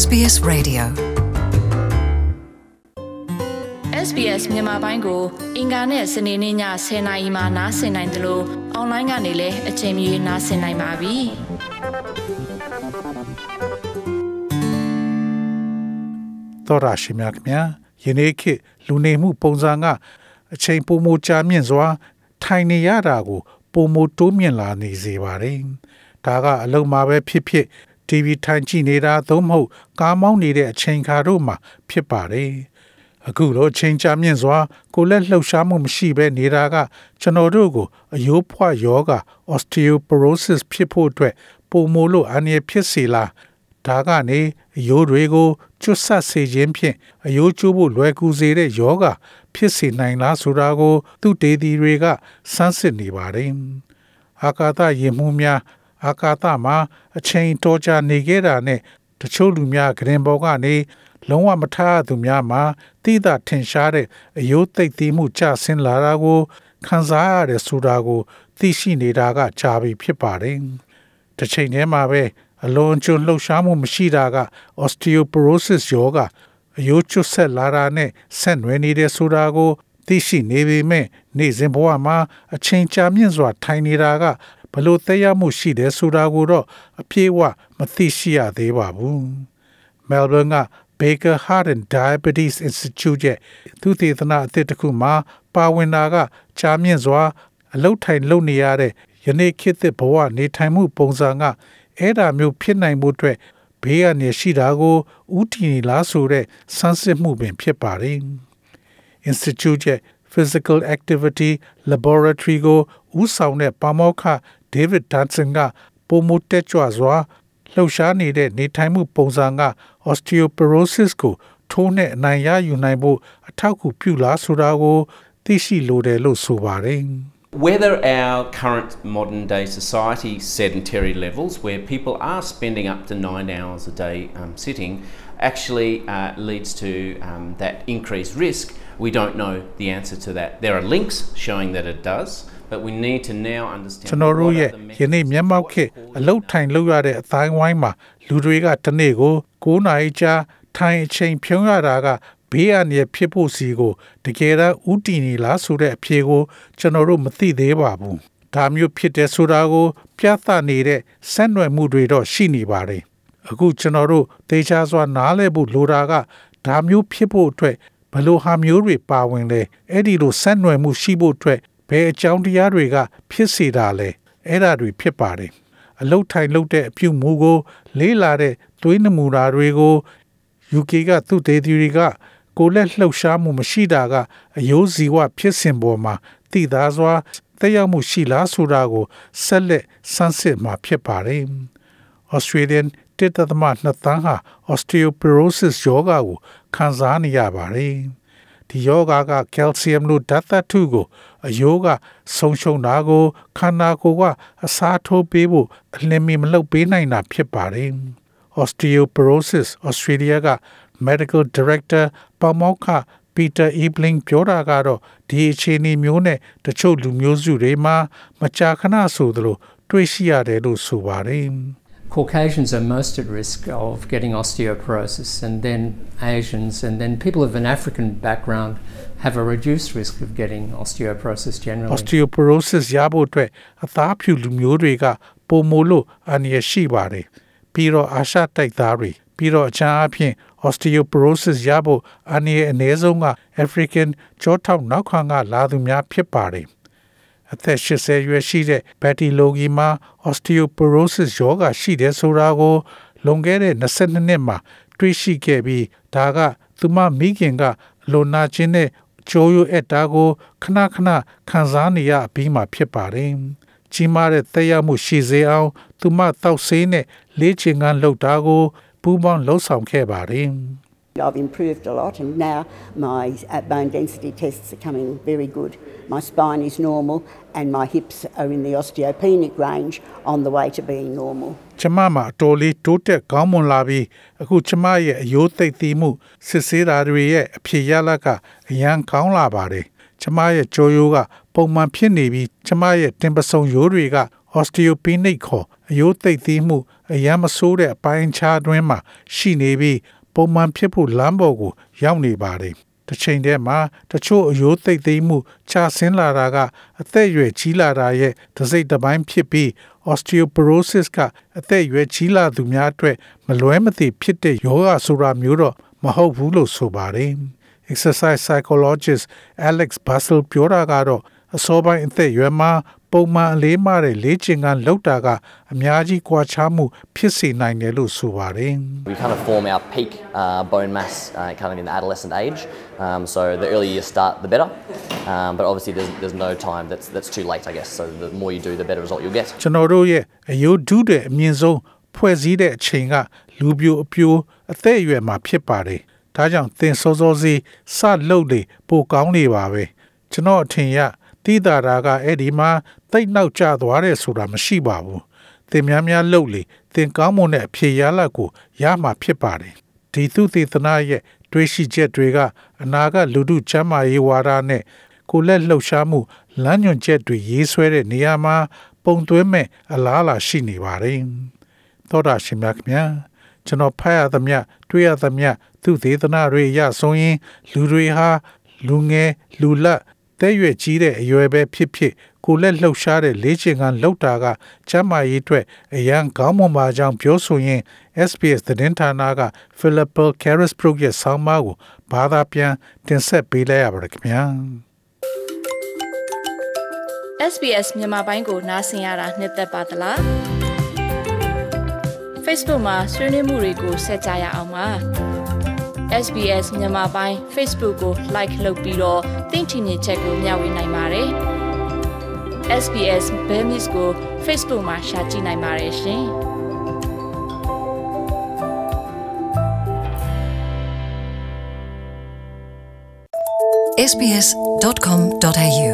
SBS Radio SBS မြန်မာပိုင်းကို အင်ကာနဲ့စနေနေ့ည10:00နာရီမှနားဆင်နိုင်တယ်လို့အွန်လိုင်းကနေလည်းအချိန်မီနားဆင်နိုင်ပါပြီ။သောရရှိမြခင်ဗျာယနေ့ခေတ်လူနေမှုပုံစံကအချိန်ပိုမိုကြာမြင့်စွာ ထိုင်နေရတာကို ပိုမိုတိုးမြင့်လာနေစေပါတယ်။ဒါကအလုံးမှာပဲဖြစ်ဖြစ် TV ထိုင်ကြည့်နေတာသို့မဟုတ်ကားမောင်းနေတဲ့အချိန်ခါတို့မှာဖြစ်ပါတယ်။အခုလိုချိန်ချမြင့်စွာကိုလက်လှုပ်ရှားမှုမရှိဘဲနေတာက ကျွန်တော်တို့ကိုအယိုးဖွယောဂ osteoporosis ဖြစ်ဖို့အတွက်ပုံမိုလို့အန္တရာယ်ဖြစ်စေလားဒါကနေအယိုးတွေကိုကျွတ်ဆက်စေခြင်းဖြင့်အယိုးကျိုးဖို့လွယ်ကူစေတဲ့ယောဂဖြစ်စေနိုင်လားဆိုတာကို သူတေသီတွေကစမ်းစစ်နေပါတယ်။အာကာသယင်မှုများ အာကာသမှာအချိန်တော်ကြာနေခဲ့တာနဲ့တချို့လူများဂရင်ပေါ်ကနေလုံးဝမထားသူများမှာတိဒထင်ရှားတဲ့အယိုးသိပ်သီးမှုကျဆင်းလာတာကိုခံစားရတဲ့ဆိုတာကို သိရှိနေတာကကြာပြီဖြစ်ပါတယ်။တစ်ချိန်တည်းမှာပဲအလွန်ကျွလှုပ်ရှားမှုမရှိတာက osteoporosis ယောဂအယိုးကျွတ်ဆက်လာတာနဲ့ဆက်နွယ်နေတဲ့ဆိုတာကို သိရှိနေပေမဲ့နေ့စဉ်ဘဝမှာအချိန်ကြာမြင့်စွာထိုင်နေတာက ဘလို့သက်ရောက်မှုရှိတယ်ဆိုတာကိုတော့အပြည့်အဝမသိရှိရသေးပါဘူး။ Melbourne က Baker Heart and Diabetes Institute ရဲ့သူသေသနာအသစ်တစ်ခုမှာပါဝင်တာကကြာမြင့်စွာ အလုတ်ထိုင်လုပ်နေရတဲ့ယနေ့ခေတ်သစ်ဘဝနေထိုင်မှုပုံစံကအဲ့ဒါမျိုးဖြစ်နိုင်မှုအတွက်ဘေးကနေရှိတာကိုဥတီနေလားဆိုတဲ့စမ်းစစ်မှုပင်ဖြစ်ပါတယ်။ Institute ရဲ့ Physical Activity Laboratory ကိုဦးဆောင်တဲ့ပါမောက္ခ David Danson ကပုံမတက်ကြွစွာလှုပ်ရှားနေတဲ့နေထိုင်မှုပုံစံက osteoporosis ကိုထိုးနဲ့အနိုင်ရယူနိုင်ဖို့အထောက်အကူပြုလားဆိုတာကိုသိရှိလိုတယ်လို့ဆိုပါတယ်။ Whether our current modern day society sedentary levels, where people are spending up to nine hours a day um, sitting, actually uh, leads to um, that increased risk, we don't know the answer to that. There are links showing that it does, but we need to now understand ကျွန်တော်တို့ရဲ့ယနေ့မျက်မှောက်ခေတ်အလုတ်ထိုင်လုပ်ရတဲ့အတိုင်းဝိုင်းမှာလူတွေကတနေ့ကို9နာရီကြာထိုင်အချိန်ဖြုံးရတာကဘေးအန္တရာယ်ဖြစ်ဖို့စီကိုတကယ်တော့ဥတီနေလားဆိုတဲ့အဖြေကို ကျွန်တော်တို့မသိသေးပါဘူး။ဒါမျိုးဖြစ်တဲ့ဆိုတာကို ပြသနေတဲ့ဆက်နွယ်မှုတွေတော့ရှိနေပါတယ်။အခုကျွန်တော်တို့တေချာစွာနားလည်ဖို့လိုတာကဒါမျိုးဖြစ်ဖို့အတွက်ဘလို့ဟာမျိုးတွေပါဝင်လဲအဲ့ဒီလိုဆက်နွယ်မှုရှိဖို့အတွက် ဘယ်အကြောင်းတရားတွေက ဖြစ်စေတာလဲအဲ့ဒါတွေဖြစ်ပါတယ်။အလုတ်ထိုင်လုတ်တဲ့အပြုမူကို လေးလာတဲ့သွေးနမူနာတွေကို UK ကသူတေသီတွေကကိုလက်လှုပ်ရှားမှုမရှိတာကအယိုးစီဝဖြစ်စဉ်ပေါ်မှာတည်သားစွာတက်ရောက်မှုရှိလားဆိုတာကိုဆက်လက်ဆန်းစစ်မှာဖြစ်ပါတယ်။ Australian တစ်သက်သမနှစ်သန်းဟာ osteoporosis ယောဂါကိုခံစားနေရပါတယ်။ ဒီယောဂါကကယ်လ်ဆီယမ်လိုဓာတ်သတ္ထုကိုအယိုးကဆုံးရှုံးတာကိုခန္ဓာကိုယ်ကအစားထိုးပေးဖို့အလင်းမီမလုပ်ပေးနိုင်တာဖြစ်ပါတယ်။ Osteoporosis Australia က Medical Director ပမောက္ခ Peter Ebling ပြောတာကတော့ဒီအခြေအနေမျိုးနဲ့တချို့လူမျိုးစုတွေမှာမကြာခဏဆိုသလို တွေ့ရှိရတယ်လို့ဆိုပါတယ်။ Caucasians are most at risk of getting osteoporosis, and then Asians, and then people of an African background have a reduced risk of getting osteoporosis generally. osteoporosis ရဖို့အတွက်အသားဖြူလူမျိုးတွေကပုံမိုလို့အန္တရာယ်ရှိပါတယ်။ပြီးတော့အာရှတိုက်သားတွေပြီးတော့အခြားအဖြစ် osteoporosis ရဖို့အနည်းအနည်းဆုံးက African ကြောထောက်နောက်ခံကလာသူများဖြစ်ပါတယ်။ အသက်80ရွယ်ရှိတဲ့ Betty Logie မှာ osteoporosis ရောဂါရှိတယ်ဆိုတာကိုလွန်ခဲ့တဲ့22နှစ်မှာ တွေ့ရှိခဲ့ပြီးဒါကသူမမိခင်ကလိုနာခြင်းနဲ့ကြိုးရွက်တာကိုခဏခဏခံစားနေရပြီးမှဖြစ်ပါတယ်။ကြီးမားတဲ့သက်ရောက်မှုရှိစေအောင် သူမတောက်ဆေးနဲ့လေ့ကျင့်ခန်းလုပ်တာကိုပူးပေါင်းလှုပ်ဆောင်ခဲ့ပါတယ်။ I've improved a lot, and now my uh, bone density tests are coming very good. My spine is normal, and my hips are in the osteopenic range on the way to being normal. ကျမမှာအတော်လေးတိုးတက်ကောင်းမွန်လာပြီးအခုကျမရဲ့အယိုးသိပ်သီးမှုစစ်ဆေးတာတွေရဲ့အဖြစ်ရလဒ်ကအရန်ကောင်းလာပါတယ်ကျမရဲ့ကြောရိုးကပုံမှန်ဖြစ်နေပြီးကျမရဲ့တင်ပစုံရိုးတွေက osteopenic ခေါ်အယိုးသိပ်သီးမှုအယမ်းမဆိုးတဲ့အပိုင်းအခြားအတွင်းမှာရှိနေပြီး ပုံမှန်ဖြစ်ဖို့လမ်းပေါ်ကိုရောက်နေပါတယ်။တစ်ချိန်တည်းမှာတချို့အယိုးသိပ်သီးမှုခြာဆင်းလာတာကအသက်အရွယ်ကြီးလာတာရဲ့တစ်စိတ်တစ်ပိုင်းဖြစ်ပြီး osteoporosis ကအသက်အရွယ်ကြီးလာသူများအတွက်မလွဲမသွေဖြစ်တဲ့ယောဂဆိုတာမျိုးတော့မဟုတ်ဘူးလို့ဆိုပါတယ်။ exercise psychologist Alex Bassel ပြောတာကတော့အစောပိုင်းအသက်အရွယ်မှာ ပုံမှန်အလေးမတဲ့လေ့ကျင့်ခန်းလုပ်တာကအများကြီးကွာခြားမှုဖြစ်စေနိုင်တယ်လို့ဆိုပါတယ် We kind of form our peak uh, bone mass uh, kind of in the adolescent age. Um, so the earlier you start, the better. Um, but obviously, there's, there's no time that's, that's too late, I guess. So the more you do, the better result you'll get. ကျွန်တော်တို့ရဲ့အယိုးဒုတဲ့အမြင့်ဆုံးဖွဲ့စည်းတဲ့အချိန်ကလူပြိုအပြိုအသက်အရွယ်မှာဖြစ်ပါတယ်။ဒါကြောင့်သင်စောစောစီစလှုပ်လေပိုကောင်းနေပါပဲ။ကျွန်တော်အထင်ရ တိတာရာကအဲ့ဒီမှာတိတ်နောက်ကျသွားတယ်ဆိုတာမရှိပါဘူး။သင်များများလှုပ်လေသင်ကောင်းမွန်တဲ့အဖြေရလဒ်ကိုရမှာဖြစ်ပါတယ်။ဒီသုတေသနရဲ့တွေးရှိချက်တွေကအနာဂတ်လူထုချမ်းမာရေးဝါဒနဲ့ကိုယ်လက်လှုပ်ရှားမှုလမ်းညွှန်ချက်တွေရေးဆွဲတဲ့နေရာမှာပုံသွင်းမဲ့အလားအလာရှိနေပါတယ်။သောတာရှင်များခင်ဗျာကျွန်တော်ဖတ်ရသမျှတွေ့ရသမျှသူသေသနာတွေရဆိုရင် လူတွေဟာလူငယ်လူလက် တဲ့ရွယ်ကြီးတဲ့အရွယ်ပဲဖြစ်ဖြစ်ကိုယ်လက်လှုပ်ရှားတဲ့လေ့ကျင့်ခန်းလုပ်တာကကျမ်းမာရေးအတွက်အရန်ကောင်းမွန်ပါကြောင်းပြောဆိုရင် SBS သတင်းဌာနက Philip Carisbrook ရဲ့ဆောင်းပါးကိုဘာသာပြန်တင်ဆက်ပေးလိုက်ရပါတယ်ခင်ဗျာ SBS မြန်မာပိုင်းကိုနားဆင်ရတာနှစ်သက်ပါတလား Facebook မှာဆွေးနွေးမှုတွေကိုဆက်ကြရအောင်ပါ SBS မြန်မာပိုင်း Facebook ကို like လုပ်ပြီးတော့သင်ချင်တဲ့ချက်ကိုမျှဝေနိုင်ပါတယ် SBS Bemis ကို Facebook မှာ share ကြည့်နိုင်ပါတယ်ရှင် sbs.com.au